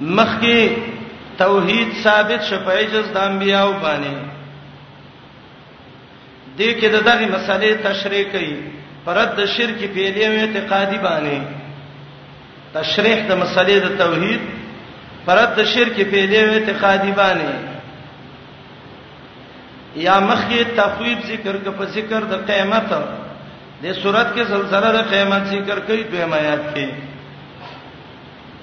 مخکې توحید ثابت شپایجز د انبیاو باندې دې کې دغه مسلې تشریح کړي پرد د شرک پیلې او اعتقادي باندې تشریح د مسلې د توحید پرد د شرک پیلې او اعتقادي باندې یا مخکې تخویب ذکر ک په ذکر د قیامت د صورت کې زلزلہ د قیامت ذکر کوي دوه آیات کې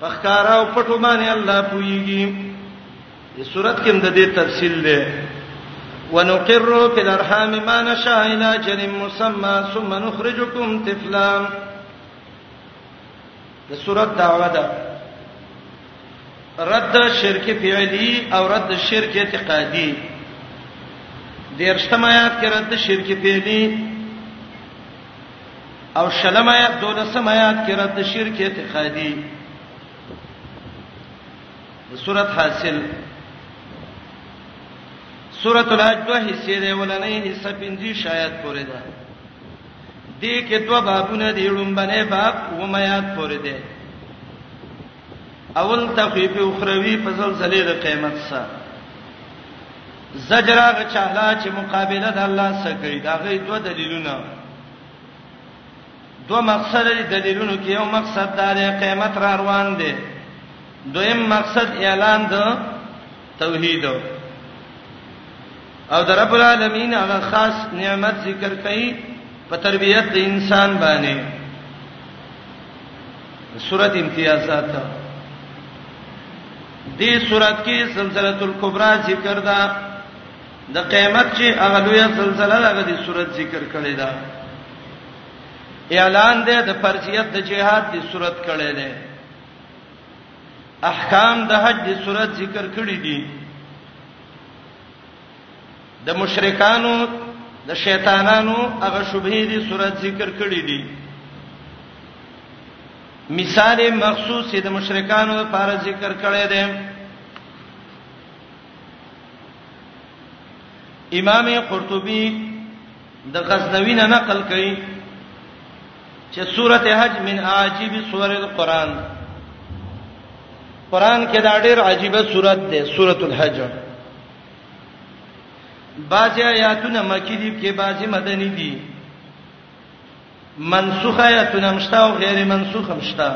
په ښکارا او پټو باندې الله پويږي دې صورت کې د دې تفصیل دی ونقر في الارحام ما نشاء الى اجل مسمى ثم نخرجكم طفلا د صورت دعوه ده رد شرک فعلی او رد شرک اعتقادی دیرشتم آیات کې رد شرک فعلی او شلم آیات دولسم آیات کې رد شرک اعتقادي سورۃ حاصل سورۃ الحج دوه حصے دی ولنې حصہ پنځه شایات پورې ده دې کې دوه بابونه دی لومبنه باب و میات پورې ده اول تخفیف اخروی په زلزلې د قیامت سره زجر هغه چاله چې مقابله د الله سره کوي دا غي دوه دلیلونه دوه مقصد دي دلیلونو کې یو مقصد دا دی قیامت را روان دی دویم مقصد اعلان ده توحید او در رب العالمین هغه خاص نعمت ذکر کړي په تربيت د انسان باندې سورۃ امتیازات دې سورۃ کې سلسله الکبرى ذکر ده د قیامت چې هغه لویه سلسله هغه دې سورۃ ذکر کړي ده اعلان ده د فرضیت د جهاد دې سورۃ کړي ده احکام د حج د صورت ذکر کړی دي د مشرکانو د شیطانانو هغه شبهه دي صورت ذکر کړی دي مثال مخصوص د مشرکانو لپاره ذکر کړی دی امام قرطبي د غزنوی نه نقل کړي چې سورته حج من عجیب سور القرآن قرآن کې دا ډېر عجیبه سورته ده سورته الحج بعضی آیاتونه مکی دي کې بعضی مدني دي منسوخ آیاتونه مشته او غیر منسوخ مشته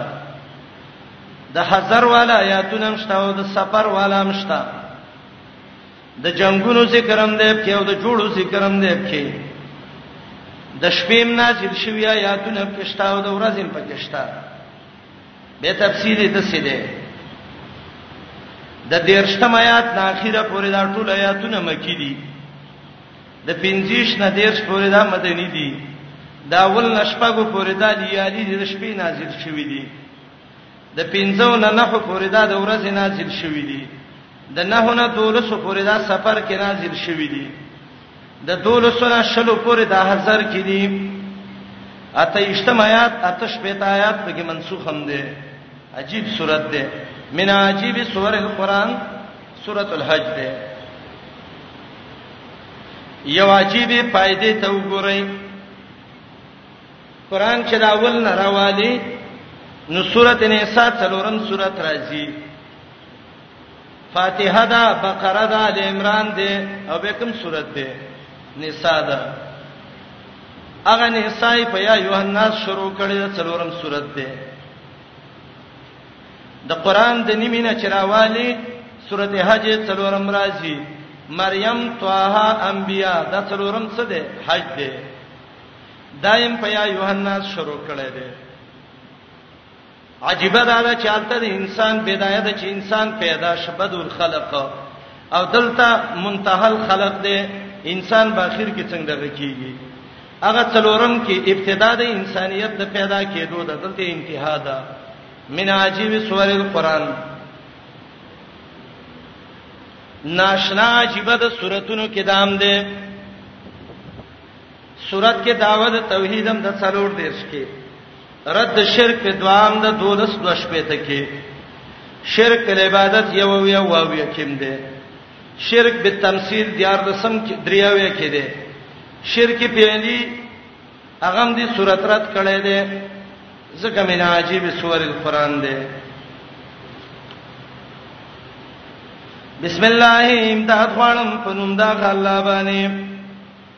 د حذر والا آیاتونه مشته او د سفر والا مشته د جنگونو ذکر هم دی په او د جوړو ذکر هم دی په د شپې نازل شوی آیاتونه په کښتا او د ورځې په کښتا به تفسیر د څه دی د دیرشتم آیات نه اخیره پورې دا ټول آیاتونه مکی دي د 50 نه دیرش پورې دا مدني دي دا ول نشپغو پورې دا لیالي د شپې نازل شوی دي د 50 نه نه پورې دا د ورځې نازل شوی دي د نهو نه دولسو پورې دا سفر کې نازل شوی دی د دولسو نه شلو پورې دا هزار کې دی اته اشتم آیات اتش پیت آیات په کې منسوخ هم دی عجیب صورت دی من عجیب سور القرآن سورۃ الحج دی یو عجیب فائدې ته وګورئ قرآن چې دا اول نه راوالي نو سورۃ نساء څلورم سورۃ راځي فاتحه دا بقره دا ال عمران دی او به کوم سورته دی نساء دا اغه نساء په یا یوحنا شروع کړي دا څلورم سورته دی د قران د نیمه نه چروالی سورته حج څلورم راځي مریم طه انبیاء دا څلورم څه دی حج دی دایم په یا یوحنا شروع کړي دی عجیبه دا ده چې الته د انسان بدايه ده چې انسان پیدا شبد الخلق او دلته منتهى الخلق ده انسان په اخر کې څنګه دغه کیږي هغه څلورم کې ابتدا د انسانيت د پیدا کېدو ده دلته انتها ده من عجیب سور القرآن ناشنا عجیب د سوراتونو کې دام ده سورت کې دعوت توحید هم د څلور دیرش کې رد شرک په دوام د دولس دوش په ته کې شرک په عبادت یو وی او وی کېم دی شرک په تمثيل دیار لسم کې دریاوې کې دی شرک په علی اغم دي صورت رات کړي دی زکه من عجیب سور القران دی بسم الله امداد غوانم پنوم دا الله باندې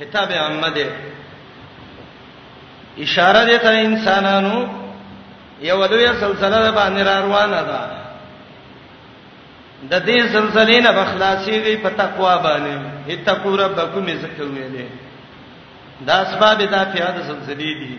خطاب عامه ده اشاره ده ته انسانانو یو لوی سلسله ده باندې را روانه ده د دې سلسلې نه بخلاصيږي په تقوا باندې اتقوا ربکم ذکر ویلې دا اسباب دافعه د سلسلې دي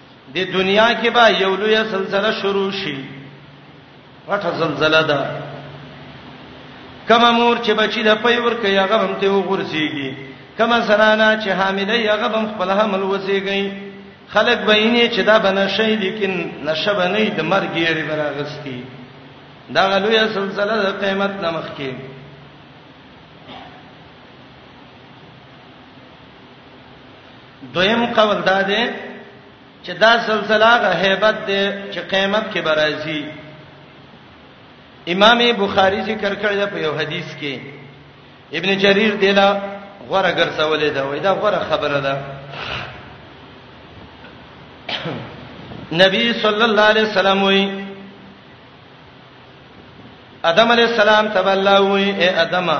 د دنیا کې به یو لوی زلزلہ شروع شي غټه زلزلہ ده کما مور چې بچی د پي ور کوي هغه هم ته وغورځيږي کما زنانا چې حامله یې هغه هم خپل حمل وسیږي خلک به یې چې دا بنشي لیکن نشه بنې د مرګ یې براغستی دا غلوې سلسله د قیامت نمخ کې دویم قول دا دی چې دا سلسله غ hebat دی چې قیامت کې برازي امام بخاری ذکر کړی په یو حدیث کې ابن جریر دیلا غره ګرځولې دا وای دا غره خبره ده نبی صلی الله علیه وسلم وای ادم علیہ السلام تبلا وای اے ادمه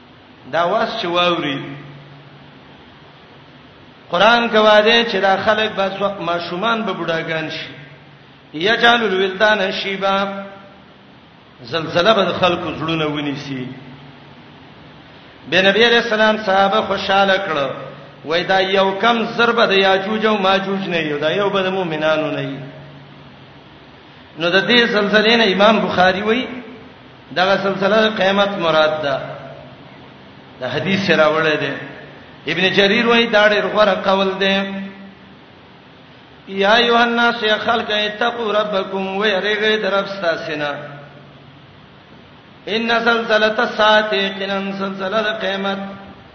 دا واس چې واوري قران گواهه چې دا خلک بس ماشومان به بډاګان شي یجعل الولدان شیبا زلزلہ به خلکو زړونه ونیسي به نبی علیہ السلام صحابه خوشاله کړو وای دا یو کم ضرب د یاجوج او ماجوج نه یو دا یو به د مؤمنانو نه یو نو د دې زلزلې نه امام بخاری وای دغه سلسله قیامت مراد ده د حدیث سره وړه ده ابن جریر وایي دا ډېر غوړه قول ده یا ایه الناس یا خلق اتقوا ربکم و یریږئ درب ستاسینا ان سلسله الساعه قنن سلسله قیامت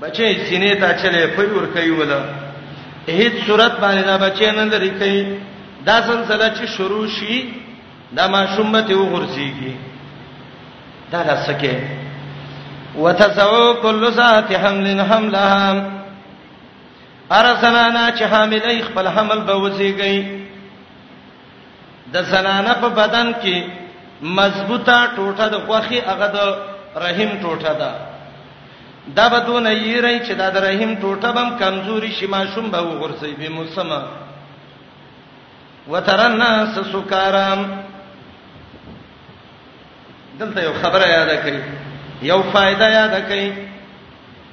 بچی سینې ته چلے پي ور کوي ولا هیڅ صورت باندې دا بچی نه لري کوي دا سلسله چې شروع شي دا ماشوم به ته وغورځيږي دا لاسکه وتسعو كل ذات حمل حملها ارسنانا چې حاملې خپل حمل به وځيږي د زنانه په بدن کې مضبوطه ټوټه د غوخي هغه د رحم ټوټه ده دا به دون یې رہی چې دا د رحم ټوټه بم کمزوري شي ماشوم به وغورځي به موسمه وترنا سسکارام دلته یو خبره یاد کړئ یو فائدہ یاد کړئ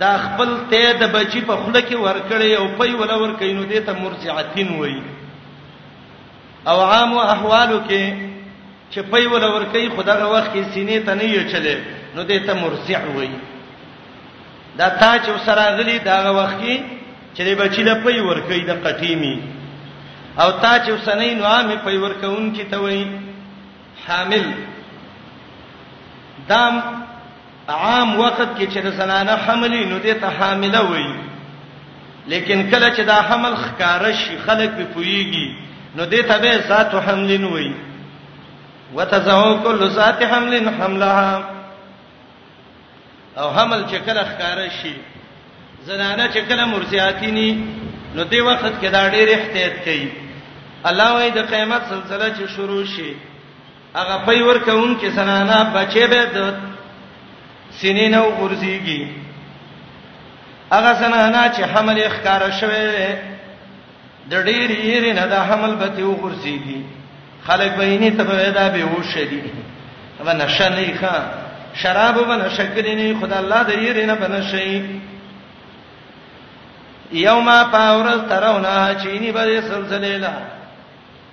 دا خپل ته د بچی په خوله کې ورکړي او پي ولا ورکړي نو دته مرضعتين وای او عام احوالو کې چې پي ولا ورکړي خدغه وخت کې سینې ته نه یې چلے نو دته مرضع وای دا تا چې سره غلي دا وخت کې چې بچی له پي ورکړي د قټيمي او تا چې سنې نو عام پي ورکون کې ته وای حامل دام عام وخت کې چې زنانه حملي نو دې ته حامله وایي لیکن کله چې دا حمل ښکار شي خلک به پويږي نو دې ته به ذات حمل نه وایي وتزعو کل ذات حمل حملها او حمل چې کله ښکار شي زنانه چې کله مرزياتيني نو دې وخت کې دا ډېر احتیاط کوي الله وايي د قیامت سلسله چې شروع شي هغه پي ورکون کې زنانا بچي به د سینې نه ورزيږي هغه زنانا چې حمل ښکار شوه د ډېر یې نه د حمل به ته ورزيږي خلک به یې نه تبعیدا به وشدي هغه نشه نه ښه شراب به نشه کړی نه خدای الله د یې نه بنشي یوما پاورز ترونه چینی به سلسله لا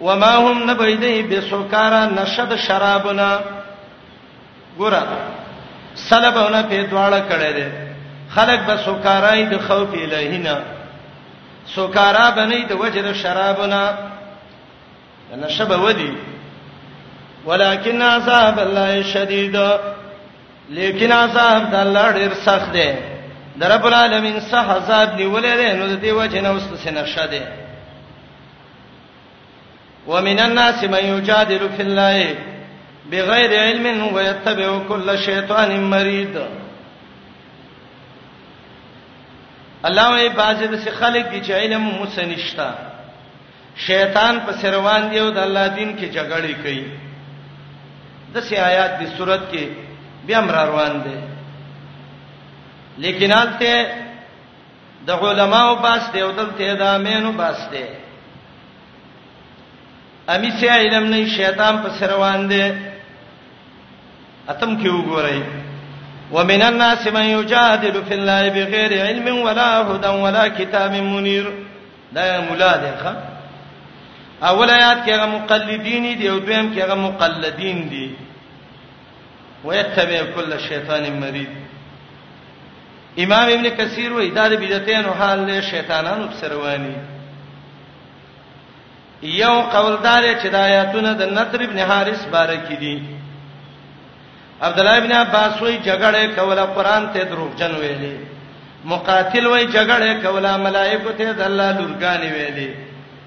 وما هم نبیدی بسکارا نشد شرابنا ګورا سلبونه په دواړه کړه دي خلک به سکارای د خوف الهینا سکارا بنې د وجه د شرابنا نشبه ودی ولکن عذاب الله شدید لیکن عذاب د الله ډیر سخت دی د رب العالمین سخت عذاب نیولې نو د دې وجه نه واست سنشه دی ومن الناس من يجادل في الله بغیر علم ويتبع كل شیطان مرید الله وی بازي د خلک دي چې علم مسنشتا شیطان په سروان دی او د الله دین کې جګړې کوي د سې آیات د صورت کې بیا مر روان دي لیکن آلته د علماو باس دی او دلته دا مینو باس دی امی سي علم نه شیطان په سروان دی اتم کې وګورئ ومن الناس من يجادل في الله بغير علم ولا هدى ولا كتاب منير دا مولا دی ښا اول آیات کې هغه مقلدین دي او دویم کې هغه مقلدین دي ويتبع كل شیطان مرید امام ابن کثیر وای دا د بدعتینو حال له شیطانانو په سروانی یو قوالدار چې د آیاتونو د نتر ابن حارث بارک دي عبد الله ابن عباس وای جګړه کوله قران ته دروغجن ویلي مقاتل وای جګړه کوله ملائکه ته د الله لورګانی ویلي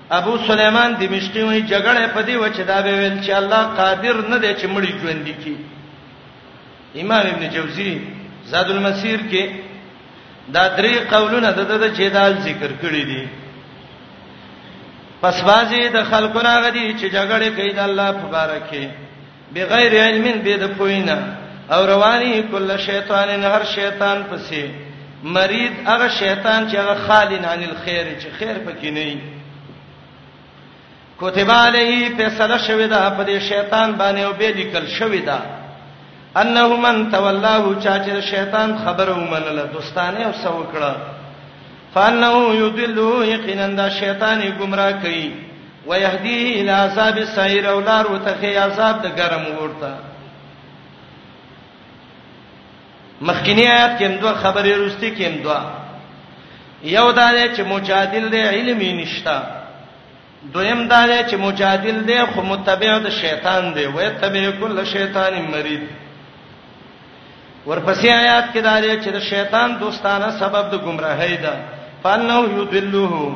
ابو سليمان دمشقي وایي جګړه په دې و چې دا به ویل چې الله قادر نه دی چې مړی ژوند کی امام ابن جوزی زاد المسیر کې دا درې قولونه د د جدال ذکر کړی دي پس بازي د خلکو راغلي چې جګړه کوي د الله په بارکه بغیر علم به د پوینا او رواني کله شیطان نه هر شیطان پسې مرید هغه شیطان چې هغه خالین عن الخير چې خیر پکې نه وي کتب علیه فیصله شوی دا په دې شیطان باندې او به لیکل شوی دا انه من تولاه چا چې شیطان خبره ومنله دوستانه او سو کړه فانه یضلوا یقینا دا شیطان گمراه کوي ويهديه الى عذاب السعير او لار وتخي عذاب د ګرم ورته مخکینی آیات کې دوه خبرې روستي کې دوه یو دا دی چې مجادل دی علم یې نشتا دویم دا دی چې مجادل دی خو متبع د شیطان دی وې تبع کل شیطان مرید ورپسې آیات کې دا دی چې د شیطان دوستانه سبب د گمراهۍ ده فانه یذلوه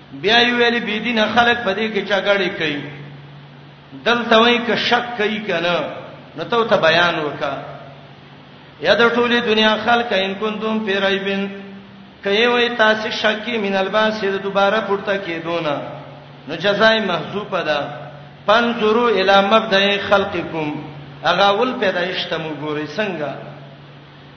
بیا یې ویلي بی دینه خلک په دې کې چاګړې کوي دلته وایي که شک کوي کنه نو ته ته بیان وکا یا د ټولې دنیا خلک ان کنتم فی ریبن کای وای تاسو شکی من الباس د دوباره پورته کیدونه نو جزای محذوفه ده پنځرو الی مبدئ خلقکم اغه ول پیدایشته مو ګوري څنګه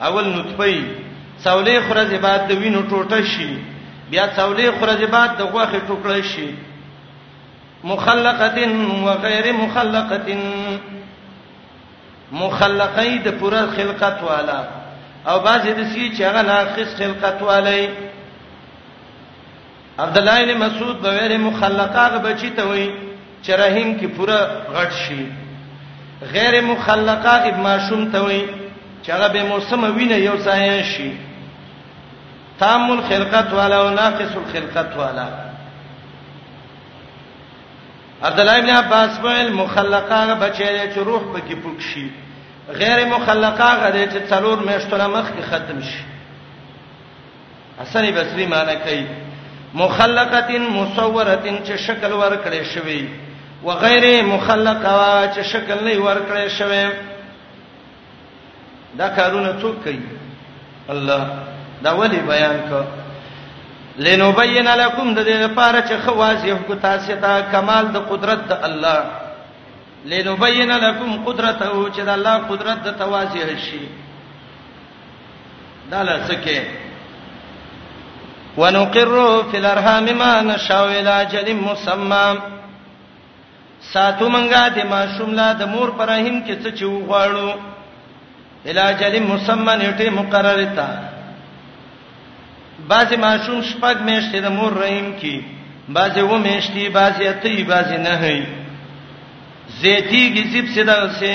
اول نطفه یی څولې خورځې بعد د وینو ټوټه شي بیا څولې خورځې بعد د غوخه ټوکړه شي مخلقتن و غیر مخلقتن مخلقې د پوره خلقت والا او بعضې د سی چې هغه ناقص خلقت والي عبد الله بن مسعود به ویره مخلقه بچی ته وای چې رحم کې پوره غټ شي غیر مخلقه اب ماشوم ته وای چې هغه به موسم وینه یو ځای شي تام الخلقت والا او ناقص الخلقت والا عبد الله بن عباس ویل مخلقه بچی چې روح پکې پوک شي غیر مخلقه غره چې څلور میاشتو مخ کې ختم شي حسن بصری معنی کوي مخلقه مصوره چې شکل ورکړې شوی و غیر مخلقه چې شکل نه ورکړې شوی دا کارونه څوک کوي الله دا ولی بیان کو لنبین لکم د دې لپاره چې خواص یو کو تاسو ته کمال د قدرت د الله لنبین لکم قدرته چې د الله قدرت د توازی شي دا لڅکه ونقر فی الارحام ما نشاء الى اجل مسمى ساتو منګه د ماشوم لا د مور پر رحم کې څه چې وغواړو الى اجل مسمى نیټه مقرره تا بعضی ماشوم شپږ میاشتې د مور رحم کې بعضی و میاشتې بعضی اتې بعضی نه هي زیتیږي زیب سدا سه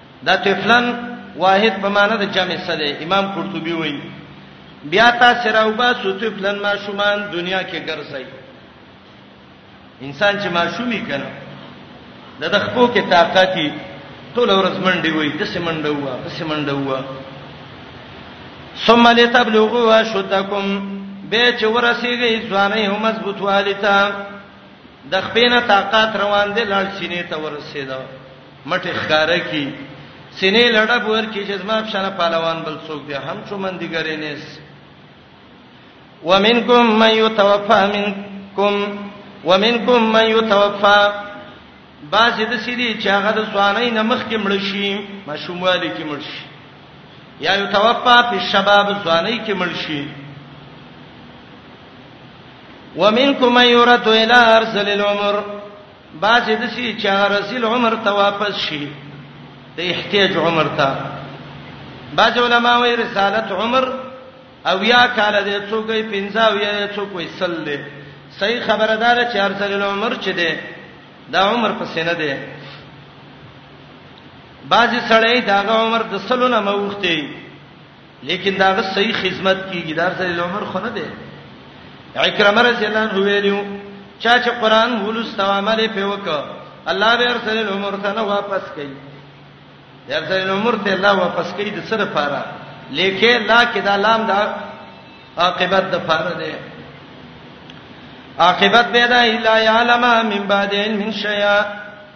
دا طفلن واحد په معنی د جمع څه دی امام قرطبي وایي بیا تاسو راوبا سوتفلن ما شومان دنیا کې ګرځي انسان چې ما شومي کنه د دخپو کې طاقتي ټول ورځ منډي وای د سیمنډه هوا د سیمنډه هوا ثم لتبلغوا شدکم به چې ورسیږي ځواني هم مضبوط والتا د خپینه طاقت روان دي لړ سینې ته ورسېدو مټې ښکاره کړي، سینې له ډب ورکړي چې زما په شان پهلوان بل څوک دی هم چومندګرې نیس. ومنکم من یتوفا منکم ومنکم من یتوفا بعضې داسې دي چې هغه د ځوانۍ نه مخکې مړ شي، ماشوموالي کې مړ شي، یا یتوفا فی الشباب ځوانۍ کې مړ شي. ومنکم من یرد الی ارذل العمر بعض د سي چا رسول عمر ته واپس شي د احتیاج عمر ته بعض علما وی رسالت عمر او یا کال د څوګي 50 یا څوګي سل دی صحیح خبردار چې ارسل عمر چي دی دا عمر په سینه دی بعضی سړی دا عمر د سلونه موخته لیکن دا غ صحیح خدمت کیږي دا ځل عمر خو نه دی اکرمه رضی الله عنه ویلو چا چې قران ولست او عمل په وک الله به ارسل عمر ته نه واپس کوي ارسل عمر ته الله واپس کوي د سره پاره لیکه لا کې دا لام دا عاقبت د پاره دی عاقبت به دا الا یعلم من بعد علم شیئا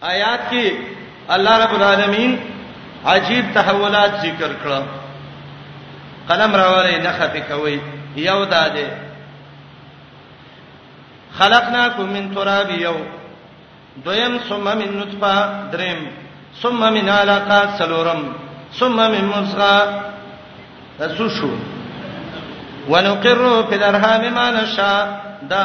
آیات کې الله رب العالمین عجیب تحولات ذکر کړل قلم راوړی نه خفه کوي یو داده خلقناکم من تراب یو دویم ثم من نطفه دریم ثم من علاقه سلورم ثم من مزغه تاسو شو ونقر فی الارحام ما نشاء دا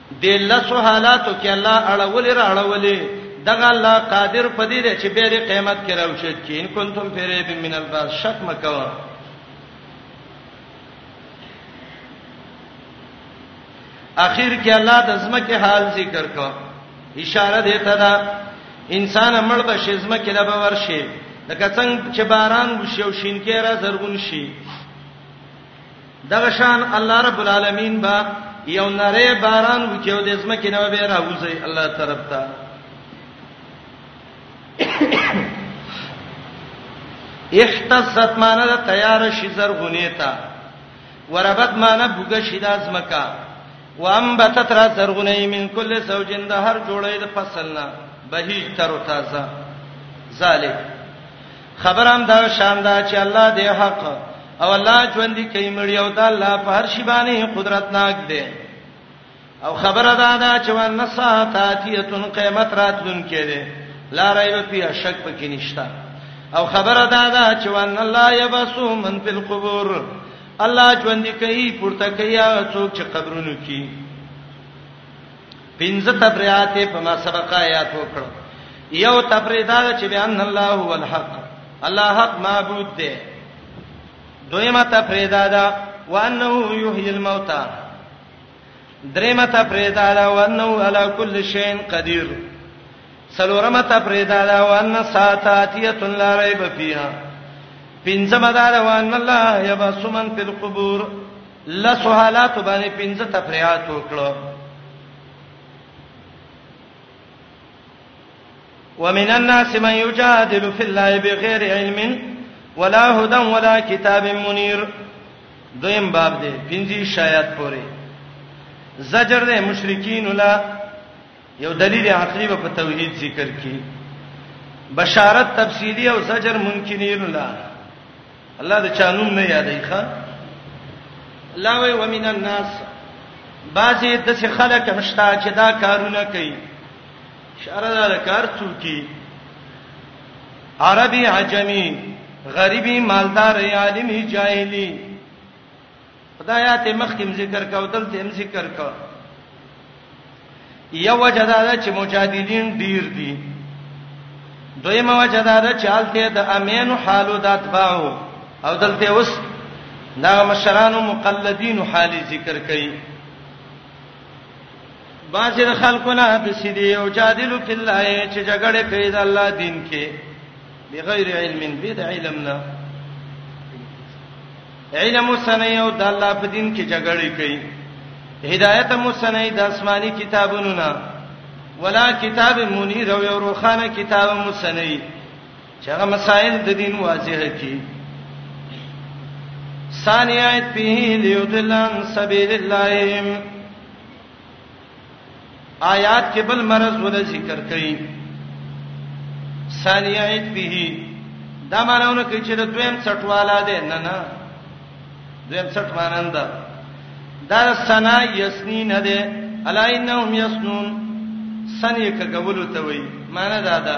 دې لسو حالاتو کې الله اړولې را اړولې دغه الله قادر پدې دې چې به دې قیامت کې راوچت کې ان کنتم فریب من الباس شک مکوا اخر کې الله د زمکه حال ذکر کو اشاره دې ته دا انسان مړ به شزمه کې لبه ورشي لکه څنګه چې باران وشي او شینکې را زرغون شي دغه شان الله رب العالمین با یو نری باران وکیو د زمکه نه به راوځي الله طرف ته اختصت معنی د تیار شي زرغونی تا وربت معنی بوګ شي د زمکا وانبتت را زرغونی من کل زوجین د هر جوړې د فصلنا بهیج تر تازه ذالک خبره هم دا شان ده چې الله دی حق او الله ژوند دی کوي مړی او دا الله په هر شی باندې قدرت ناک دی او خبره دا ده چې ون نصاتاتیتن قیامت راتلون کې ده لا رایب فیه شک پکې نشتا او خبره دا ده چې ون الله یبسو من فی القبور الله ژوند کوي پورته کوي هغه څوک چې قبرونو کې پنځه تبرئات په ما سبق آیات وکړ یو تبرئ دا چې بیان الله هو الحق الله حق معبود دی دویمه تبرئ دا ده وانه یحیی الموتى دریمه تبرئ دا ده وانه علی کل شیء قدیر سلورمه تبرئ دا ده وان ساتاتیه لا ریب فیها پنځمه دا ده وان الله یبسمن فی القبور لسو حالاتو باندې پنځه تفریعات وکړو ومن الناس من يجادل في الله بغير علم ولا هدى ولا كتاب منير دویم باب دی پنځه شایعات پورې زجر د مشرکین ولا یو دلیل عقلی به په توحید ذکر کی بشارت تفصیلی او زجر منکرین لا الله د چانوم نه یادای ښا الله وی ومن الناس بعضی د څه خلک مشتا چې دا کارونه کوي شاره دا کار څوکي عربي عجمي غریبي مالدار عالمي جاهلي خدایا ته مخکې ذکر کا او دلته هم ذکر کا یو وجه دا ده چې مجادلین ډیر دي دویمه وجه دا ده چې حالته د امین حالو د اتباعو او دلته اوس دا مشرانو مقلدین حال ذکر کړي بعض خلکونه د سیدی او جادلو فی الله چې جګړه کوي د الله دین کې بغیر علم بيد علمنا علم وسنۍ او د الله په دین کې جګړه کوي هدایت وسنۍ د آسماني کتابونو نه ولا کتاب منیر او یو روخانه کتاب وسنۍ چې هغه مسائل د دین واضح کړي ثانیات به لیدلن سبیل الله آیات کې بل مرض ول ذکر کړي ثانیه به دا مانونه کوي چې د دویم څټواله ده نه نه دویم څټ مانند دا سنا یسنی نه ده الا انهم یسنون سنیه کګولو ته وایي معنی دا ده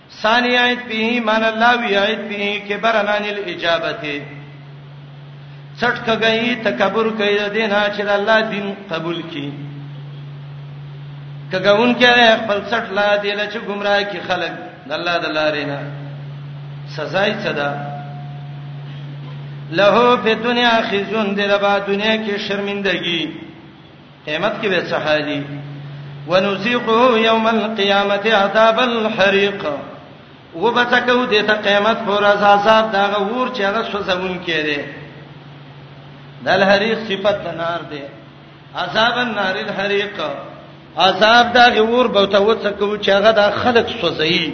ثانی عید به مان الله وی عید به کبرن عن الاجابته څټ کګی تکبر کوي د دینه چې الله دین قبول کړي کګون کې خپل څټ لا دی لچ گمراه کی خلق د الله د لارې نه سزا یې صدا له په دنیا خزون دی ربا دنیا کې شرمندگی قیامت کې به څه حالي ونذيقه يوم القيامه عذاب الحريق وبتکو د ته قیامت پر عذاب دا غور چې هغه سوزون کړي د الحريق صفت د نار دی عذاب النار الحريق عذاب دا غور به ته وڅکو چې هغه د خلق سوزي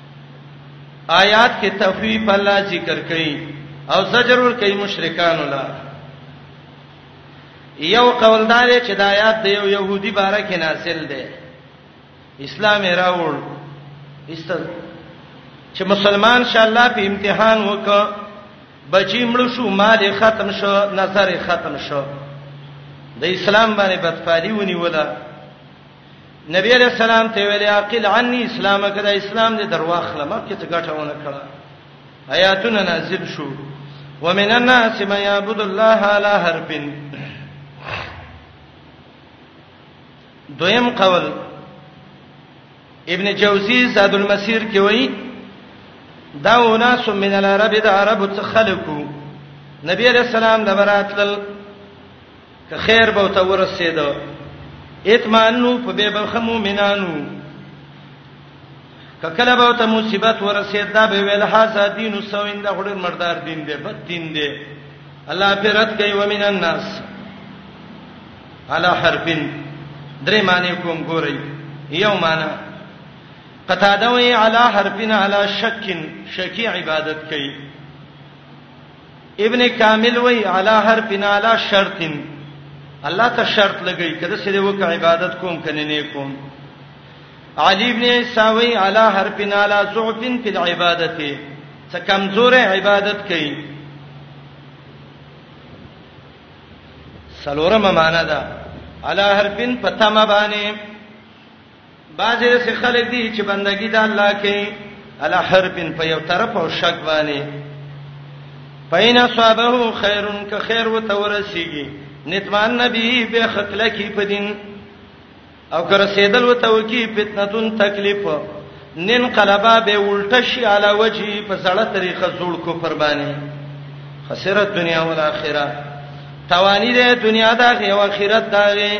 آیات کې تخویف الله ذکر کړي او زجر ور کوي مشرکان ولا یو قول دار چې د آیات د یو يهودي باره کې نازل دی اسلام راوړ است چې مسلمان شه الله په امتحان وکړه بچی مړ شو مال ختم شو نظر ختم شو د اسلام باندې بدفالی ونیوله نبی علیہ السلام ته ویل عقل عني اسلام کړه اسلام دې درواخله مکه ته ګټونه کړه آیاتونه نازل شو ومن الناس من يعبد الله على حرف دویم قول ابن جوزی زاد المسیر کې وایي دا وناس من العرب د عرب څخه خلقو نبی علیہ السلام د براتل که خیر به ته ورسېدو اطمینانو په به بخ مؤمنانو کله به ته مصیبت ورسېد دا به ویل هاذا دین سوین دا غړن مردار دین دی بد دین دی الله پر رد کوي ومن الناس علی حرفین درې معنی کوم ګورئ یو معنی قطاده وی علی حرفین علی شکین شکی عبادت کوي ابن کامل وی علی هر بنالا شرطن الله ته شرط لګی کده سره وک عبادت کوم کنه نه کوم علی ابن ساوی علی هر بنالا ضعفن فی العبادت څه کمزور عبادت کوي سلورم معنا ده علی هر بن پتما باندې بعضی داسې خلک دي چې بندګی د الله کوي علی حرف په یو طرف او شک باندې پاین صابه خیرن که خیر و تورسیږي نتمان نبی به خپل کی په دین او که رسیدل و توکی فتنتون تکلیف نن قلبا به الټه شي علی وجهي په سړه طریقه جوړ کو پر باندې خسرت دنیا او آخرت توانی ده دنیا ده او آخرت ده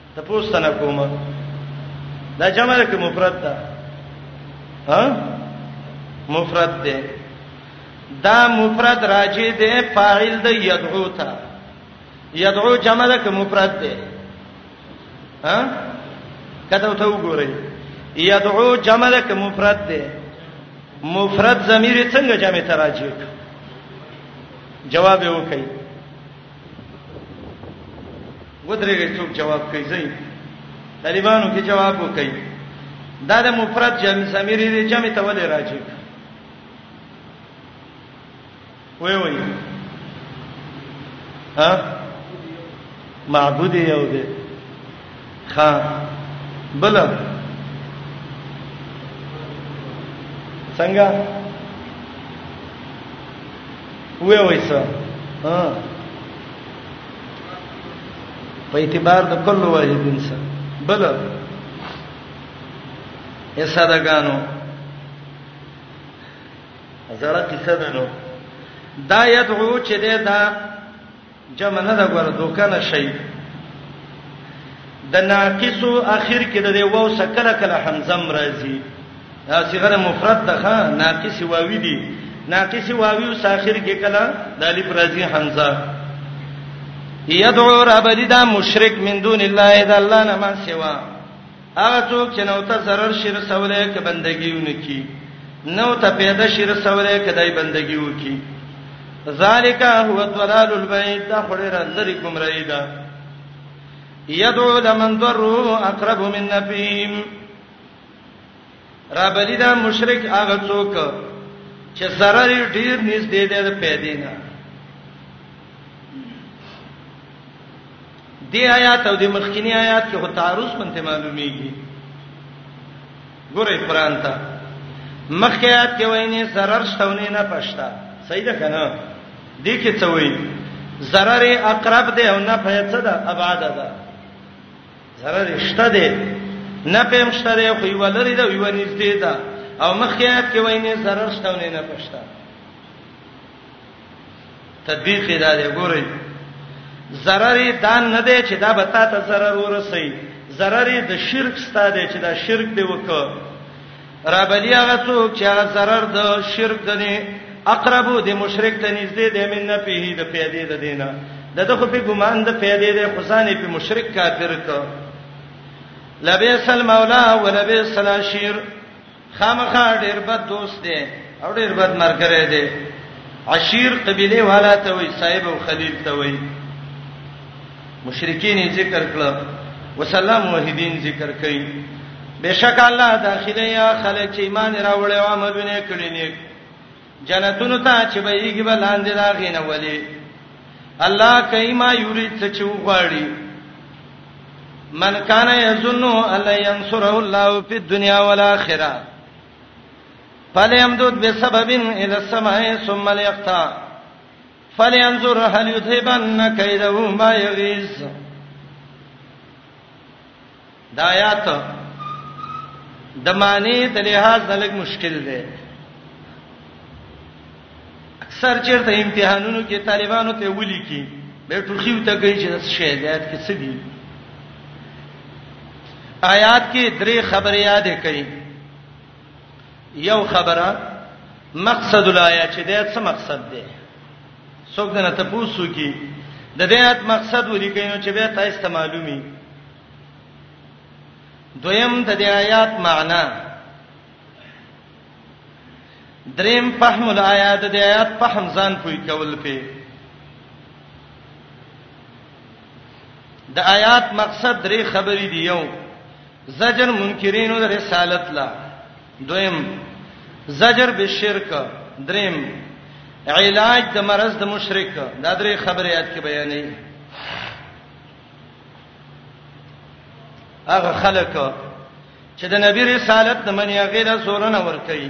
ته پوښتنه کوم دا جمع ده کې مفرد ده ها مفرد ده دا مفرد راجی ده فاعل ده یدعو تا یدعو جمع ده کې مفرد ده ها کته ته وګورئ یدعو جمع ده کې مفرد ده مفرد ضمیر څنګه جمع تراجی جواب یې وکړئ ودرېږي څوک جواب کوي زي طالبانو کې جواب وکړي دا د مفرد جمع سميري دي جمع ته ولې راځي وای وای ها معبود یو دی خا بل څنګه وې وېسا ها په اعتبار د کل واحد انسان بل یا صدقانو زړه کیسه ده نو دا یدعو چې ده جمع نه ده ګوره دوکه نه شي د ناقص اخر کې د واو سکله کله حمزه مرضی دا صغره مفرد ده ناقص واوی دي ناقص واوی او ساخر کې کله د الف راځي حمزه یدعو رب دې دا مشرک من دون الله اذا الله نه ما سوا هغه څوک چې نو ته zarar شي رسولې ک بندګي ونکي نو ته پیدا شي رسولې ک دای بندګي وکي ذالک هو الضلال البعید دا خړې را لري گمراهی ده یدعو لمن ضره اقرب من نفیم رابلی دا مشرک هغه څوک چې zarar ډیر نږدې دی د پیدې نه دی آیات او د مخکینی آیات کې هو تعارض منته معلومیږي ګورې قران ته مخکې آیات کې وایي zarar شتونه نه پښتا صحیح ده کنه دې کې څه وایي zarar اقرب دی او نه فیصد ابعاد ده سره رښتا ده نه پېم شته ده خو یو لري ده یو نږدې ده او مخیات کې ویني zarar شته نه نه پښتا تطبیق دا دی ګورئ zarar دا نه ده چې دا به تا ته zarar ورسي zarar د شرک ستاده چې دا شرک دی وکړه رابلی هغه څوک چې هغه zarar د شرک د نه اقرب د مشرک ته نږدې دی من نه پیه د پیدې د دینه دغه خو په ګمان د پیدې د خزانه په مشرک کافر ک لبیس المولا ولبیس الاشیر خامخا ډیر بد دوست دی او ډیر بد مرګره دی عشیر قبیله والا ته وای صاحب او خلیل ته وای مشرکین یې ذکر کړه وسلام موحدین ذکر کړي بشک الله داخله یا خلک چې ایمان راوړل او عملونه کړی نیک جنتونو ته چې به یې بلاندې راغینه ولي الله کایما یوري څه چې وغواړي من کان یظن الله ينصره الله فی الدنیا والآخرة فلیمدد بسبب الى السماء ثم ليقطع فلینظر هل یذهبن کیده ما یغیظ دا آیات د معنی د لحاظ نه لږ مشکل دی اکثر چیرته امتحانونو کې طالبانو ته ولي کی به ټوخیو ته گئی چې څه شی دی آیات کې څه دی آیات کې درې خبرې یادې کړي یو خبره مقصد الایا چې دا څه مقصد دی څوک نه ته پوسو کی د دې آیت مقصد ولیکینو چې به تاسو ته معلومي دویم د دې آیات معنا دریم فهم الایات د آیات فهم ځان کوی کول په د آیات مقصد درې خبرې دی یو زجر منکرین د رسالت لا دویم زجر بالشرک دریم علاج د مرز د مشرک دا درې خبرې یاد کې بیانې هغه خلک چې د نبی رسالت نه منیا غیر سورنه ور کوي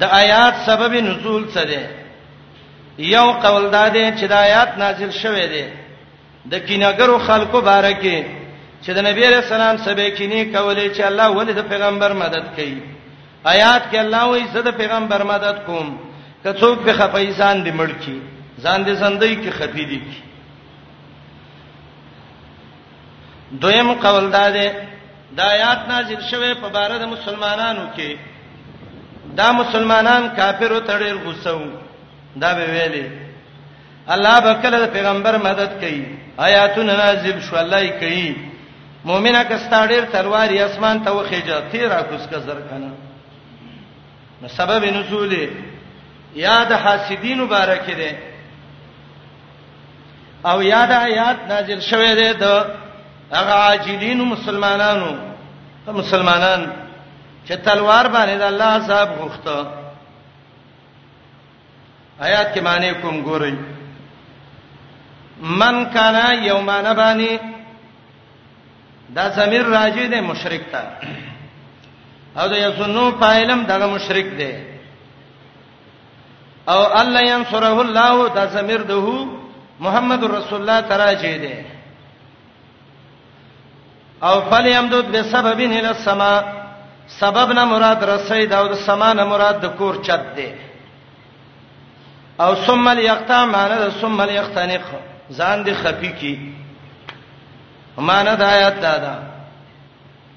د آیات سبب نزول څه دی یو قول دا دی چې د آیات نازل شوه دی د کینګرو خلکو باره کې چې د نبی رسول سلام سبې کینی کولې چې الله ولې د پیغمبر مدد کوي آیات کې الله وایي زه د پیغمبر مدد کوم که څوک به خپای ځان دې مړ کی ځان دې زندۍ کې خپې دي دویم قول دا دی دا آیات نازل شوه په بار د مسلمانانو کې دا مسلمانان کافرو تړل غوسو دا به ویلي الله بکله د پیغمبر مدد کوي آیاتونه نازل شو الله یې کوي مؤمنه کستا ډیر تلوار یې اسمان ته وخیجه تیر اکوس کا زر کنه نو سبب نزول یاد حاسدین مبارک دی او یاد آیات نازل شوه دی د هغه عاجلین مسلمانانو مسلمانان چې تلوار باندې د الله عذاب غوښته آیات کې معنی کوم ګورئ من کان یومان باندې دا زمير راځي د مشرک ته او د یسنو پایلم دغه مشرک دی او الله ينصره الله دا زمير ده محمد رسول الله تراجه ده او فلیمدود بسبب الى السما سبب نه مراد رسي دا او د سما نه مراد د کور چت ده او ثم الیقطع معنی د ثم الیختنق ځان دي خفي کی معنی د آیات دا ده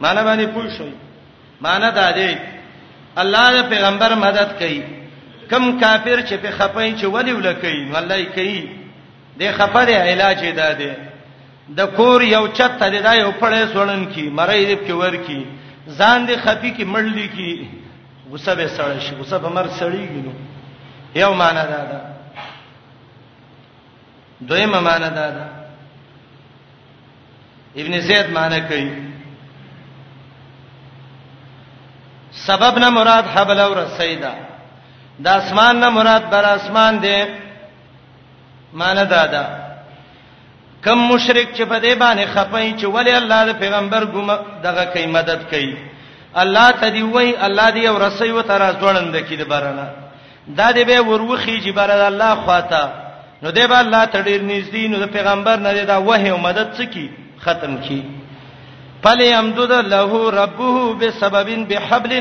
معنی باندې پوه شئ معنی دا دی الله د پیغمبر مدد کوي کم کافر چې په خپای چې ولي ولکې نو الله یې کوي د خپه د علاج ده ده د کور یو چت ته دا یو پړې سولن کی مړې دې کې ور کی ځان دې خپي کې مړ دي کی غصه به سړی شي غصه به مر سړیږي نو یو معنا ده ده دویمه معنا ده ده ابن زید معنی کوي سبب نه مراد حبل او رسیدا د اسمان نه مراد بر اسمان دی معنی دا ده کم مشرک چې په دې باندې خپای چې ولی الله د پیغمبر ګم دغه کوي مدد کوي الله ته دی وای الله دی او رسي و تر ځوړند کې د برنه دا دې به وروخي چې بر الله خواته نو دې به الله ته ډیر نږدې نو د پیغمبر نه دا وه او مدد څکی ختم کی پلی امدد له ربه بسبب بحبل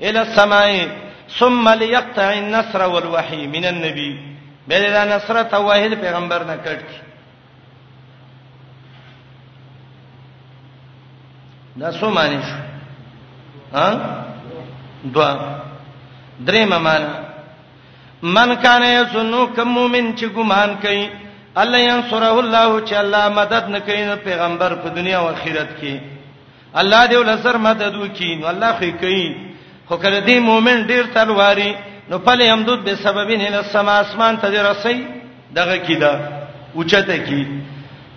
الى السماء ثم ليقطع النصر والوحي من النبي بل دا نصرت وحي پیغمبر نه کړ دا څو معنی شو ها دوا درې معنی من کان یسنو کوم مؤمن چې ګمان کوي الله ينصره الله چې الله مدد نکوي پیغمبر په دنیا او آخرت کې الله دې ولسر مدد وکي نو الله خې کوي خو کله دې مؤمن ډیر تلواري نو پله همدود به سبب نه لسما اسمان ته رسي دغه کیدا اوچته کی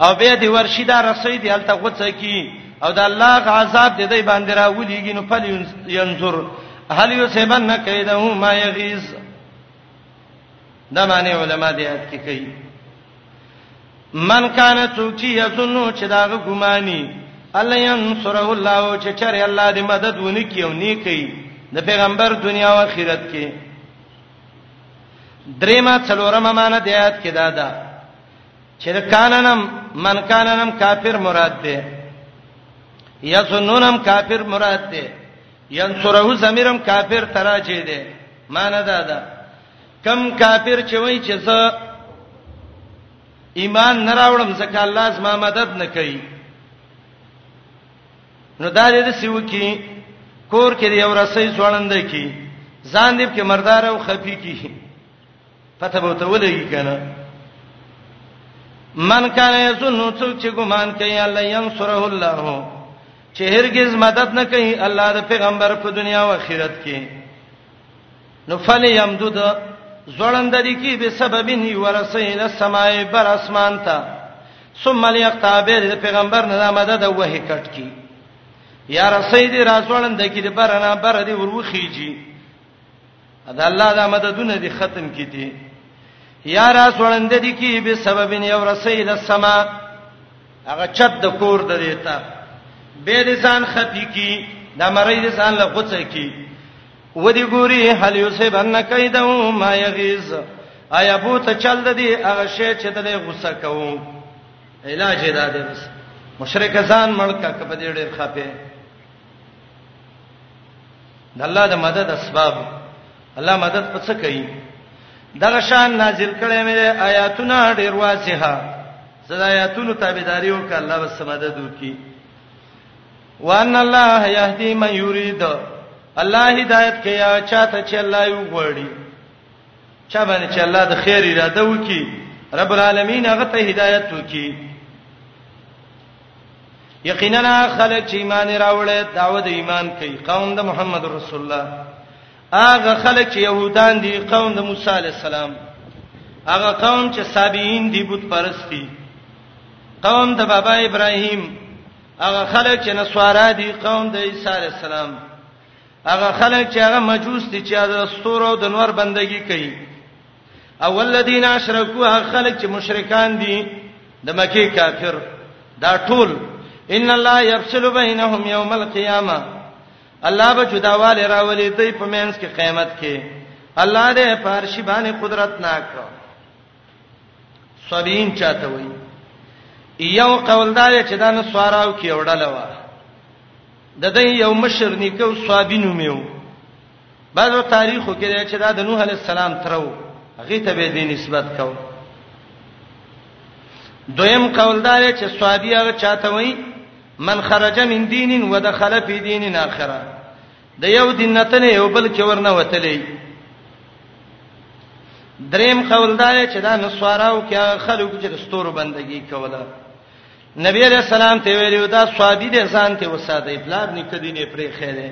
او به دې ورشي دا رسي دې الته غوڅه کی او دا الله غذاب دې دې باندې را ولېږي نو پله ينظر هل یو سبن نه کیدو ما یغیز دا معنی علما دې آیت کې کوي من کان چوچی یظنو چې دا ګمانی الله ينصره الله چې چر الله دې مدد ونکي او نیکی د پیغمبر دنیا او آخرت کې دریمه څلورمه معنی د آیات کې دا ده چې کاننم من کاننم کافر مراد ده یظنونم کافر مراد ده ينصره زمیرم کافر تراجه ده معنی دا ده کم کافر چې وای چې زه ایمان نه راوړم ځکه الله زما مدد نه کوي نو دا دې سیو کی کور کې یو رسې ځوړند کی ځان دې کې مردار او خفي کی پته به ته ولګی کنه من کان یظن څوک چې ګمان کوي الله ينصره الله چې هرگز مدد نه کوي الله د پیغمبر په دنیا او آخرت کې نو فل یمدود زړند دي کې به سبب ني ورسېل سماي بر اسمان ته ثم ليقتابر د پیغمبر نه مدد وه کټ کی یا رسې دي راځوړند کې د برنا بر دي وروخیږي دا الله دا مددونه دي ختم کیتی یا را سوړند دي کی به سبب یو رسیل السما هغه چت د کور د دیتا به د ځان ختی کی د مری د ځان له غوڅه کی ودی ګوري هل یوسف ان کیدو ما یغیز آیا بوت چل د دی هغه شی چې د غوسه کوو علاج دا دی بس مشرک ځان ملک کپ دې ډېر خپه د الله د مدد اسباب الله مدد په څه کوي دغه شان نازل کړي مې آیاتونه ډیر واضحه زدا آیاتونو تابعداري وکړه الله بس مدد وکي وان الله يهدي من يريد الله هدایت کوي چاته چې الله یو غوړي چا باندې چې الله د خیر اراده وکي رب العالمین هغه ته هدایت وکي یقینا خلک چې ایمان راوړل دعوت ایمان کوي قوم د محمد رسول الله هغه خلک چې يهودان دي قوم د موسی عليه السلام هغه قوم چې سابعین دي بت پرستی قوم د بابا ابراهیم هغه خلک چې نسوارا دي قوم د عیسی عليه السلام هغه خلک چې هغه مجوس دي چې د ستورو او د نور بندگی کوي او الذين اشركوا هغه خلک چې مشرکان دي د مکه کافر دا ټول ان الله يفصل بينهم يوم القيامه الله به جداواله راولي دوی په مینس کې قیامت کې الله دې پارشي باندې قدرت ناک صابین چاته وای یو قول دا چې دا نه سواراو کې وړاله و د دې یو مشر نیکو صابینو میو بعضو تاریخو کې چې دا د نوح علی السلام ترو هغه ته به دې نسبت کو دویم قول دا چې صابی هغه چاته وای من خرج من دین ودخل فی دین اخره د یو دین نه تنه یو بل کې ورنه وتلې دریم قول دا دی چې دا نسواراو کې خلکو چې ستورو بندگی کوله نبی علیہ السلام ته ویلو دا سوادی دې ځان ته وساته افلاب نکدي نه پرې خېره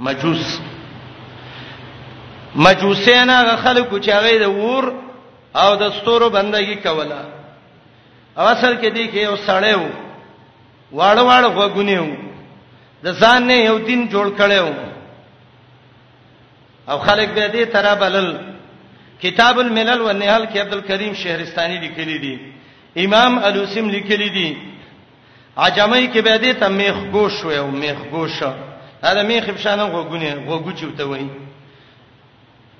مجوس مجوسینا خلکو چې هغه د ور او د ستورو بندگی کوله او اصل کې دې کې یو سړیو واړه واړه غوګونه وو د ځان نه یو دین جوړ کړو او خلک به دې ترا بلل کتاب الملل والنهال کې عبد الکریم شهرستانی لیکلی دی امام الوسیم لیکلی دی عجمای کې به دې ته میخ ګوش وې او میخ ګوش دا میخ په شان غوګونه غوګو چوته وای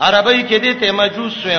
عربی کې دې ته مجوس وې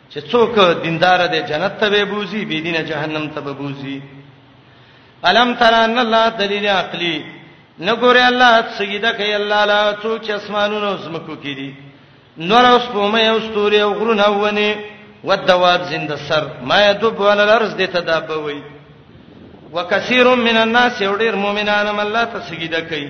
چې څوک دیندار دی جنت ته به بوزي بی دینه جهنم ته به بوزي الم تر ان الله دلیل عقلی نګوره الله سیدا کوي الله لا څوک چې اسمانونو زمکو کې دي نور اوس په مې او ستوري او غرونه ونی ودواب زنده سر ما یدب علی الارض دته دابوي وکثیر من الناس یو ډیر مؤمنان الله ته سجده کوي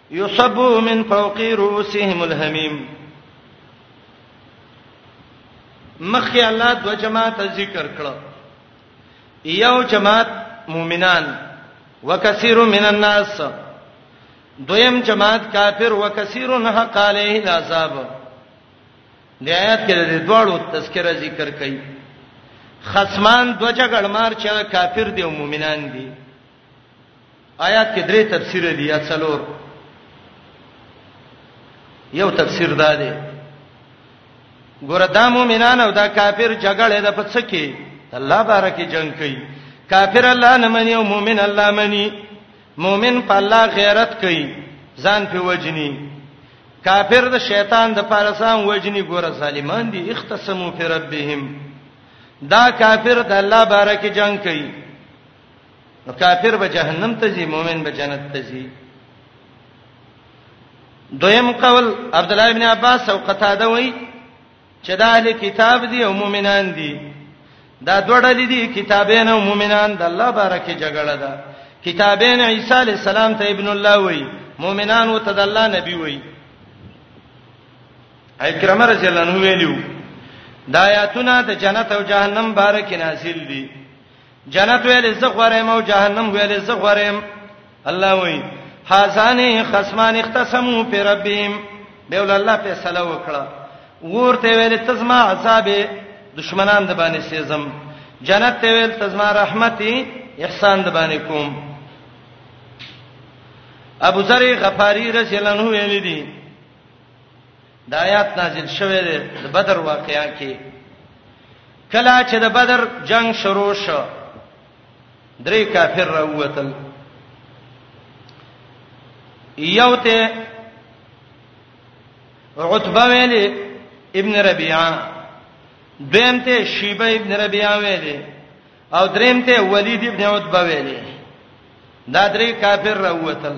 یصب من فوق رؤوسهم الحمیم مخکې الله د جماعت ذکر کړو یو جماعت مؤمنان وکثیر من الناس دویم جماعت کافر وکثیر حق علیه العذاب د آیات کې د دوړو تذکرہ ذکر کړي خصمان دو جګړمار چې کافر دي او مؤمنان دي آیات کې درې تفسیر دي یا څلور یو تفسیر دا دی ګوره دا مؤمنان او دا کافر جګړه ده په څه کې الله بارکه جنگ کوي کافر الله نه مني او مؤمن الله مني مؤمن په الله غیرت کوي ځان په وجني کافر د شیطان د پارسان وجني ګوره ظالمان دي اختصمو فی ربهم دا کافر د الله بارکه جنگ کوي نو کافر به جهنم ته ځي مؤمن به جنت ته ځي دویم قول عبد الله ابن عباس او قتاده وای چې دا اهل کتاب دي او مؤمنان دي دا دوه ډلې دي کتابین او مؤمنان د الله بارکه جګړه ده کتابین عیسی علی السلام ته ابن الله وای مؤمنان او ته د الله نبی وای اکرمه رضی الله عنه ویلو دا آیاتونه د جنت او جهنم بارکه نازل دي جنت ویل زغورم او جهنم ویل زغورم الله وی حسانه خصمان اختصمو په ربهم به ول الله په سلا وکړه ورته ویل تزما عذاب دشمنان د باندې سیزم جنت ته ویل تزما رحمتي احسان د باندې کوم ابو ذر غفاری رضی الله عنه ویل دي دا آیات نازل شوه دی د بدر واقعیا کې کله چې د بدر جنگ شروع شو درې کافر راووتل یو ته عتبه ویل ابن ربيعه دیم ته شیبه ابن ربيعه ویل او دریم ته ولید ابن عتبه ویل دا درې کافر راووتل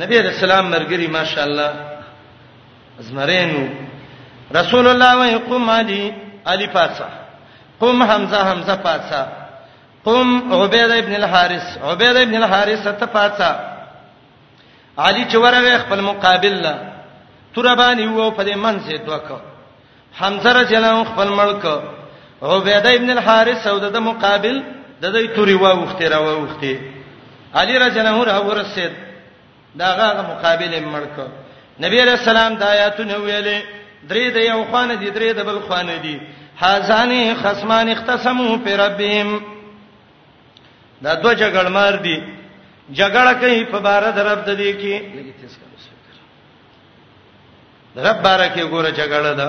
نبی علیہ السلام مرګری ماشاءالله زمرینو رسول الله وای قم علی علی پاتسا قم حمزه حمزه پاتسا قم عبید ابن الحارث عبید ابن الحارث ته پاتسا علی چې ورغه خپل مقابل لا تر باندې وو په دې منځه دوکو حمزه رضی الله عنه خپل ملک عبیده ابن الحارث او د مقابل د دې توري واوخته را واوخته علی رضی الله عنه راورسید داغه مقابل ملک نبی علیہ السلام د آیاتونه ویلې درې د یو خوانه دي درې د بل خوانه دي حزانه خصمان اختصمو پر ربهم دا دوه جګړ مار دي جګړه کوي په بار درب د دې کې لګیتس رب بارکه ګوره جګړه ده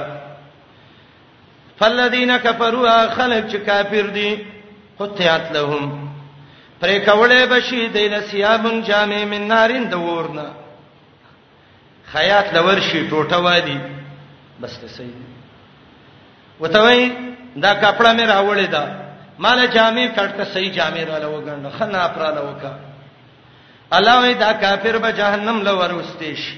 فالذین کفروا خلق چې کافر دي قطعت لهم پرې کولې بشي دین سیابن جامع من نارین د ورنه خیات لور شي ټوټه وادي بس ته صحیح وتوي دا کپڑا مې راوړې ده مال جامع کټه صحیح جامع را لوګنده خنا پر لوکا الله وی دا کافر به جهنم لور واستې شي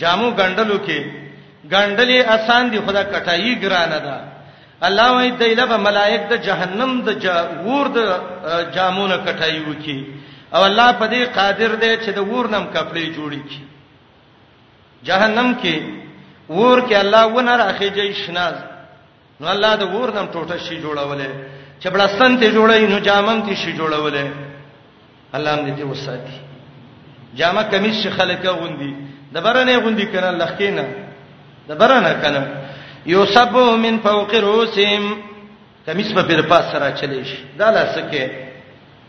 جامو ګندلو کې ګندلې آسان دي خدا کټایي ګرانه ده الله وای دایله به ملائک د جهنم د ور د جامونه کټایي وکي او الله په دې قادر دی چې د ور نم کپړې جوړي کی جهنم کې ور کې الله ونه راخېږي شناز نو الله د ور نم ټوټه شي جوړولې چې بلستان ته جوړې نو جامم ته شي جوړولې الله دې ته وساتي جامه کمیس شي خلک غوندي د برنه غوندي کنه لخکینه د برنه کنه یوسب من فوق رؤسهم کمیس په پر پاس سره چلی شي دا لاسکه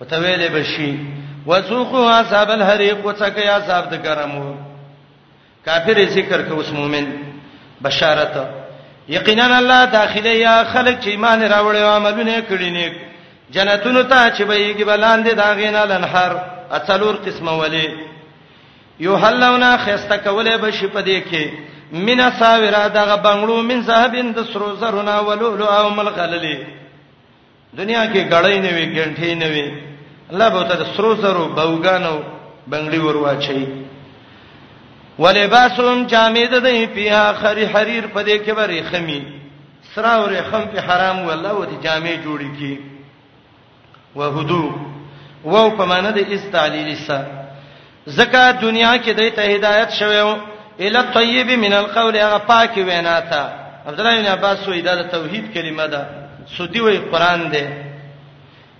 وتویلې بشي وسوقوا عذاب الحريق وتکي عذاب د ګرمو کافر ذکر کو اوس مؤمن بشارت یقینا الله داخله یا خلق چې ایمان راوړي او عملونه کړی نیک جنتونو ته چې به یې بلاندې داغینا لنهر اڅلور قسمه ولي یو حلونا خسته کوله بشي پدې کې مینا ساورا دغه بنگلو من زهبین د سرو زرنا ولولو او ملغللی دنیا کې غړې نه وي ګنټې نه وي الله به ته سرو سرو بوګانو بنگړي ورواچي ولباسهم جامد دی پیها خری حریر په دې کې بری خمی سرا او رحم په حرام والله و دې جامې جوړی کی وهدو وو په معنی د استعلیل سره زکه دنیا کې د ته هدایت شوو اله طیب من القول هغه پاک وینا ته عبد الله بن عباس وی دا توحید کلمه ده سودی وی قران ده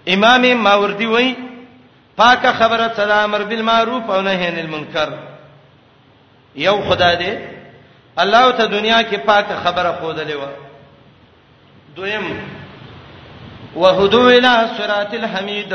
امام ماوردی وی پاک خبره صدا امر بالمعروف او نهی عن المنکر یو خدا دې الله ته دنیا کې پاک خبره خودلې و دویم وهدو الى صراط الحمید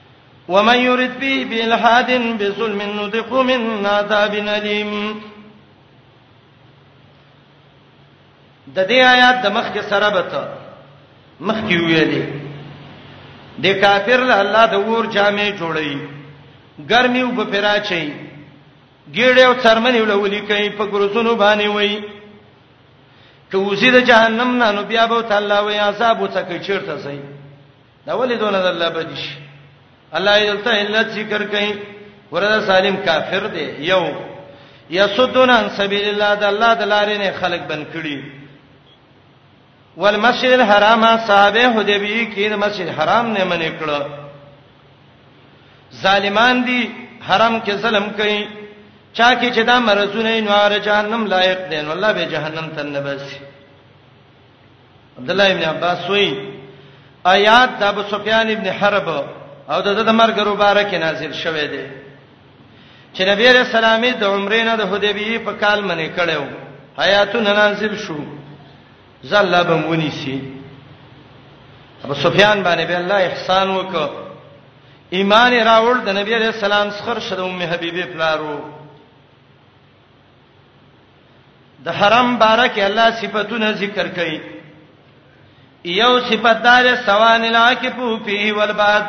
ومن يرد به بالحاد بظلم نذق من عذاب اليم د دې آیات د مخ کې سره بته مخ کې ویلې د کافر له الله د ور جامې جوړي ګرمي وب پراچي ګیړې او څرمنې ولولي کوي په ګروزونو باندې وای ته وزید جهنم نه نو بیا به تعالی وای عذاب وڅکه چیرته سي دا ولې دونه د الله بدی شي الله یې دلته علت ذکر کړي ورته سالم کافر دی یو یسدون عن سبیل الله د الله د لارې نه خلق بن کړي والمسجد الحرام صاحب حدیبی کې د مسجد حرام نه منې کړو ظالمان دي حرام کې ظلم کوي چا کې چې دا مرزونه نوار جهنم لایق دي نو الله به جهنم ته نه باسي عبد الله ابن عباس وی آیات د ابو سفیان ابن حرب او د د مرګ مبارک نازل شوه دی چې نبی رسول الله د عمرې نه د حدیبیه په کال منې کړو آیاتونه نازل شو زله به مونی سي ابو سفیان باندې به الله احسان وکړ ایمان راوړ د نبی رسول الله سره شد ام حبیبه پلارو د حرم بارک الله صفاتونه ذکر کړي یو صفات دار سوان العاکف فيه والباد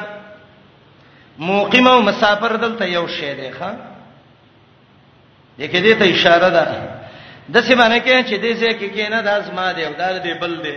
مقیم او مسافر دلته یو شی دی ښا دغه دې ته اشاره ده د څه معنی کې چې دې ځای کې کېنه د ازما دی او د دې بل دی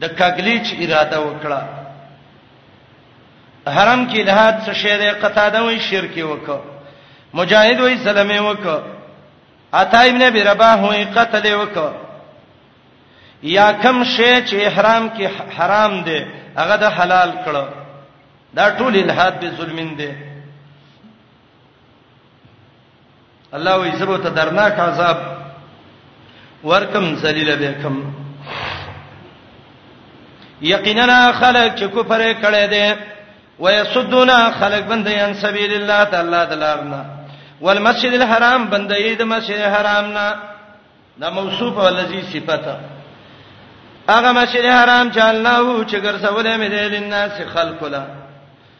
د کګلیچ اراده وکړه حرم کې الہات څه شی دی قطاده وی شرک وکړه مجاهد وی سلامه وکړه عطا ابن ابي رباح وی قتل وکړه یا کم شی چې احرام کې حرام دی هغه د حلال کړه دا ټول الہات به ظلمین دی الله وی زبو ته درناک عذاب ورکم ذلیل به کم یقینا خلق چې کفر کړي دي ويسدون خلق بندي ان سبيل الله تعالی دلارنا والمسجد الحرام بندي د مسجد الحرام نه دا موصوف ولذي صفته هغه مسجد الحرام چې الله چې ګرځولې مې دې لناس خلق له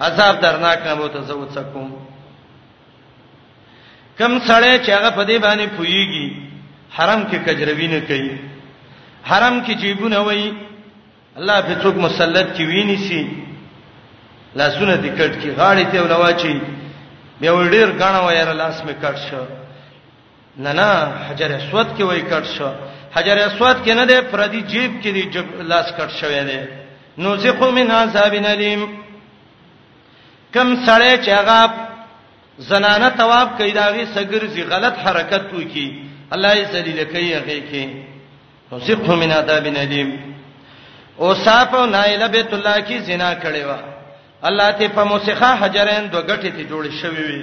عذاب درناک نه وو ته زه وڅکم کم سړی چې هغه په دې باندې پويږي حرم کې کجروی نه کوي حرم کې جیبونه وای الله په څوک مسلط کی ویني سي لاسونه دې کټ کی غاړې ته ولواچی بیا ور ډیر غاڼه وایره لاس می کټ شو نه نه حجر اسود کې وای کټ شو حجر اسود کې نه دی پردي جیب کې دی جب لاس کټ شوی دی نو زخو من عذاب الیم کم سړی چې هغه زنانه تواب کوي داغي سګرځي غلط حرکت وکي الله یې ذلیل کوي هغه کې نو زخو من عذاب الیم او صاحب نایله بیت الله کې زنا کړي وا الله ته په موسخه حجرین دوه غټې ته جوړ شوی وي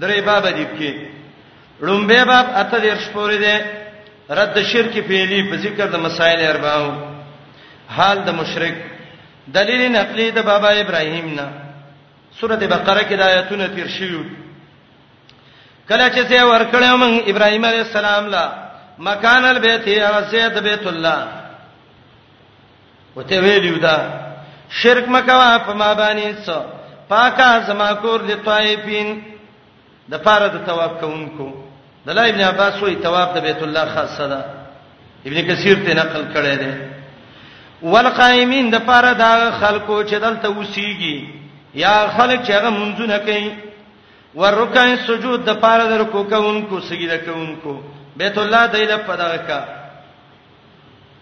درې باب دي کې لومبه باب اته دیر شپورې ده رد شرک پیلی په ذکر د مسائل اربعو حال د مشرک دلیل نقلی د بابا ابراهیم نه سوره بقره کې د آیاتونو تیر شیو کله چې سه ورکړم من ابراهیم علی السلام لا مکان البیت یا سید بیت الله وته ویلو دا شرک مکوا په ما باندې څو پاکا زما کور د طائفین د پاره د ثواب کوونکو د لا ابن عباس وی ثواب د بیت الله خاصه ده ابن کثیر ته نقل کړی دی والقائمین د پاره دا خلکو چې دلته وسیږي یا خلک چې هغه منځونه کوي ورکع سجود د پاره د رکوع کوونکو سجده کوونکو بیت الله دایله پدغه کا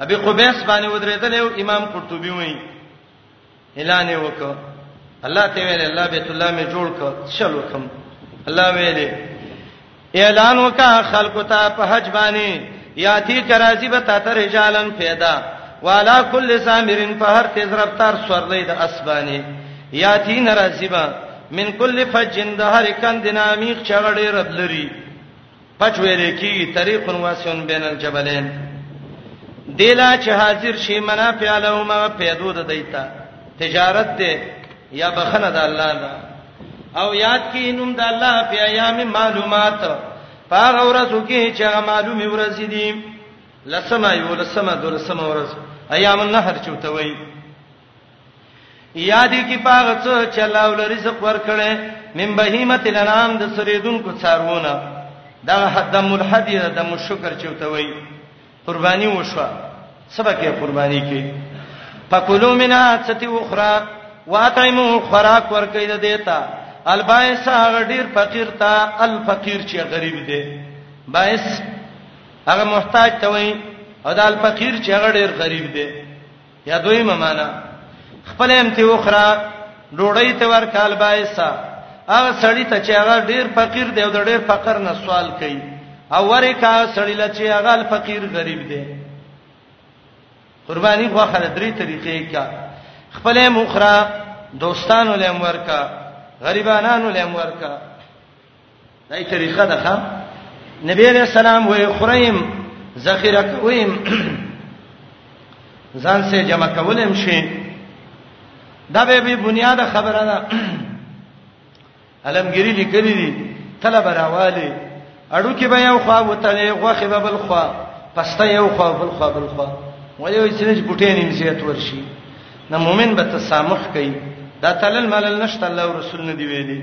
ابي قبيس باندې ودرېدل او امام قرطبي وایي اعلان وکړ الله ته ویل الله بیت الله می جوړ کړ شل وکم الله ویل اعلان وکا خلق ته په حج باندې یاتی کرازی به تا ته رجالن پیدا والا کل سامرین په هر تیز رفتار سورلې د اسبانی یاتی ناراضی به من کل فجن د هر کند نامیق چغړې رب لري پټ ویل کی طریق واسع بین الجبلین دیلا چې حاضر شي منا پیاله او ما پیدو د دیتا تجارت دی یا بخنه د الله دا او یاد کی نوم د الله په ایام معلومات پاغ ورځو کې چې معلومي ورځ دي لسمه یو لسمه دولسمه ورځ ایام النهر چوتوي یادی کی پاغه څه چې الله ول رزق ورکړي من بهیمه الانام د سریدونکو څارونه دا حد ملحد د مشکر چوته وای قربانی وشوه سبق یې قربانی کې فکلوا منها ستي اخرى واطعموا خوراک ورکې د دیتا البایس هغه ډیر فقیر تا الفقیر چې غریب دی بایس هغه محتاج ته وای او د الفقیر چې هغه ډیر غریب دی یا دویمه معنا خپل هم ته وخره ډوړی ته ور کال بایسا هغه سړی ته چې هغه ډیر فقیر دی او د ډیر فقر نه سوال کوي او ورې کا سړی لا چې هغه فقیر غریب دی قربانی خو خره درې طریقې کا خپل مخره دوستانو لم ورکا غریبانانو لم ورکا دای طریقه ده ښا نبی علیہ السلام وې خریم ذخیره کویم ځان سه جمع کولم شي دا به به بنیاد خبره ده علمګری لیکلی دي طلب راواله اړو کې به یو خوا وتلې غوخه به بل خوا پسته یو خوا بل خوا بل خوا ولې وې چې بوټې نیم زیات ورشي نو مؤمن به تسامح کوي دا تلل ملل نشته الله رسول نه دی ویلي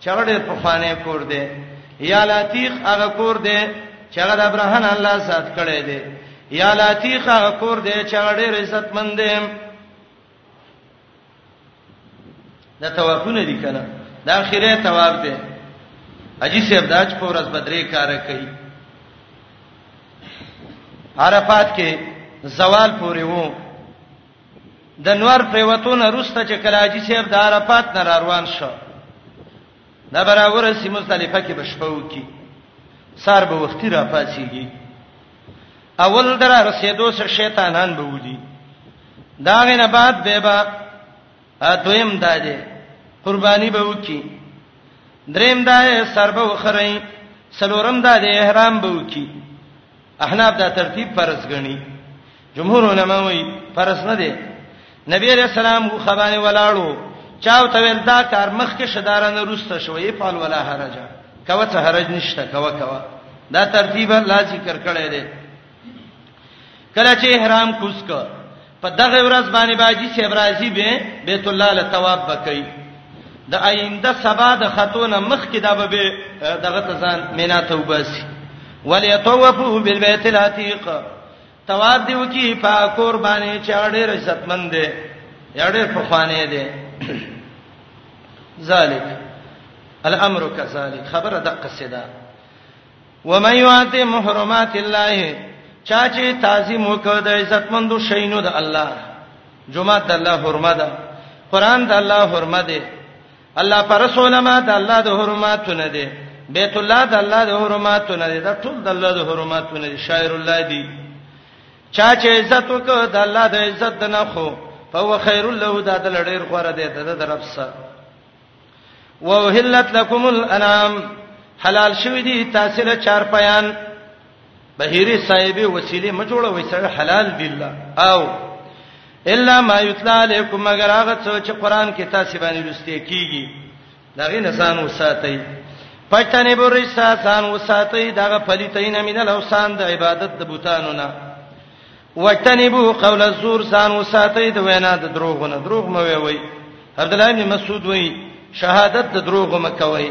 چغه ډېر پخوانی کور دی یا لاتیخ هغه کور دی چې هغه د ابراهان الله سات کړی دی یا لاتیخ هغه کور دی چې هغه ډېر عزت مند دی دا توافونه دي کنه دا اخیره تواب دی اجي صاحب داج پورز بدرې کار کوي عرفات کې زوال پورې وو د نور پریوتون روسته چې کلاجی سیر د عرفات نه روان شو دا برابر سی مزدلفه کې بشپو کی سار به وختي را پاسیږي اول در رسیدو سره شیطانان به ودی دا غنه بعد به با دویم داده قربانی به وکی دریم دای سر به وخرئ سلورم داده احرام به وکی احناب دا ترتیب فرض غنی جمهور علما وایي فرض نه دی نبی علیہ السلام خبانه ولاړو چاو ته ویل دا کار مخ کې شدارانه روسته شوې فعل ولا حرج کوه ته حرج نشته کوه کوه دا ترتیب الله ذکر کړی دی کله چې احرام کوس کو په دغه ورځ باندې باجی چې ابراهی به بیت الله له ثواب بکئی د آینده سبا د خاتون مخ کې دا به دغه تزان مینا توباسي وليطوفوا بالبيت العتيق تواب دیو کی په کور باندې چې ډېر عزتمن دی یا ډېر فخانه دی ذالک الامر کذالک خبره دقه سیدا ومن یات محرمات الله چا چې تعظیم وکړ د عزتمندو شینو د الله جمعه د الله حرمت ده قران د الله حرمت ده الله پر رسول ما د الله د حرماتو نه دی بیت الله د الله د حرماتو نه دی دا ټول د الله د حرماتو نه دی شاعر الله دی چا چې عزت وکړ د الله د عزت نه خو فهو خیر له دا د لړیر غره دی د درب سره وهلت لكم الانام حلال شوی دی تاسو له چار پیان بهيري صاحب وسیله م جوړوي سره حلال دی الله او الا ما یتلا علیکم مگر هغه څه چې قران کې تاسو باندې لسته کیږي دغه نسان وساتئ پټنې بورې ساسان وساتئ دغه پلیتین من الاوسان د عبادت د بوتانو نه وتنبو قول الزور سان وساتئ د وینا د دروغونه دروغ مو وی وی عبد الله بن مسعود وی شهادت د دروغ مکوي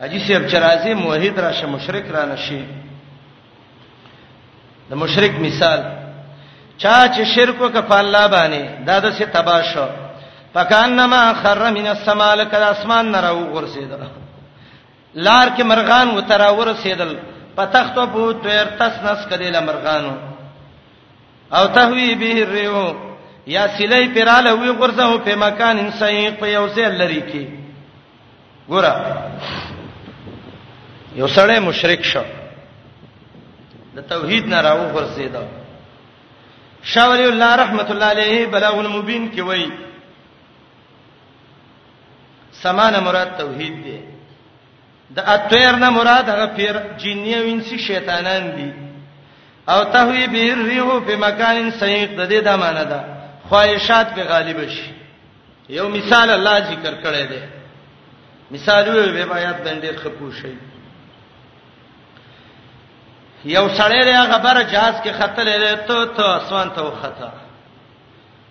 حاجی صاحب چې راځي موحد راشه مشرک را نشي د مشرک مثال چا چې شرک وکړ په الله باندې دا د څه تباہ شو فکانما خر من السماء لك الاسمان نرو ورسېدل لار کې مرغان وترا ورسېدل په تختو په تیر تس نس کړي لمرغانو او تهوی به الريو یا سلی پراله وی غرزه په مکان سیق په یو ځای لري کې ګوره یو سړی مشرک شو د توحید نه راو ورسېدا شاه ولی الله رحمت الله علیه بلاغ المبین کې وایي سمانه مراد توحید دی د اطیر نه مراد هغه پیر جنی او انسی شیطانان دي او تهوی به ریحو په مکان سیق د دې د معنی ده خواهشات به غالب شي یو مثال الله ذکر کړی دی مثال وی به آیات باندې خپو شي یو سړی دی هغه بر جهاز کې خطر لري ته ته اسمان ته وخته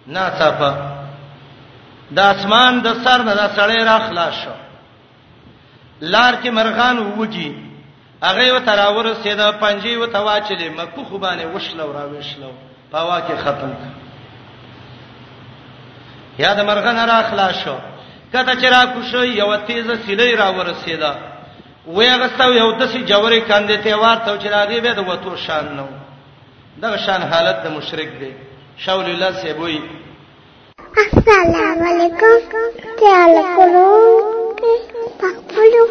نه صافه د اسمان د سر نه د سړی را خلاص شو لار کې مرغان وږي هغه یو تراور سیدا پنجي و تواچلې مکو خو باندې وشلو را وشلو پاوا کې ختم کړ یا د مرغان را خلاص شو کته چې را کوشو یو تیزه سلی را ورسیدا وې هغه ستو یو د سي جوړې کاندې ته ورته چې راغي به د وتو شان نو دغه شان حالت د مشرک دی شاول الله سیبوی السلام علیکم تعال کولو پخپلو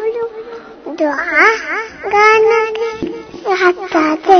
دعا غانه حتا ته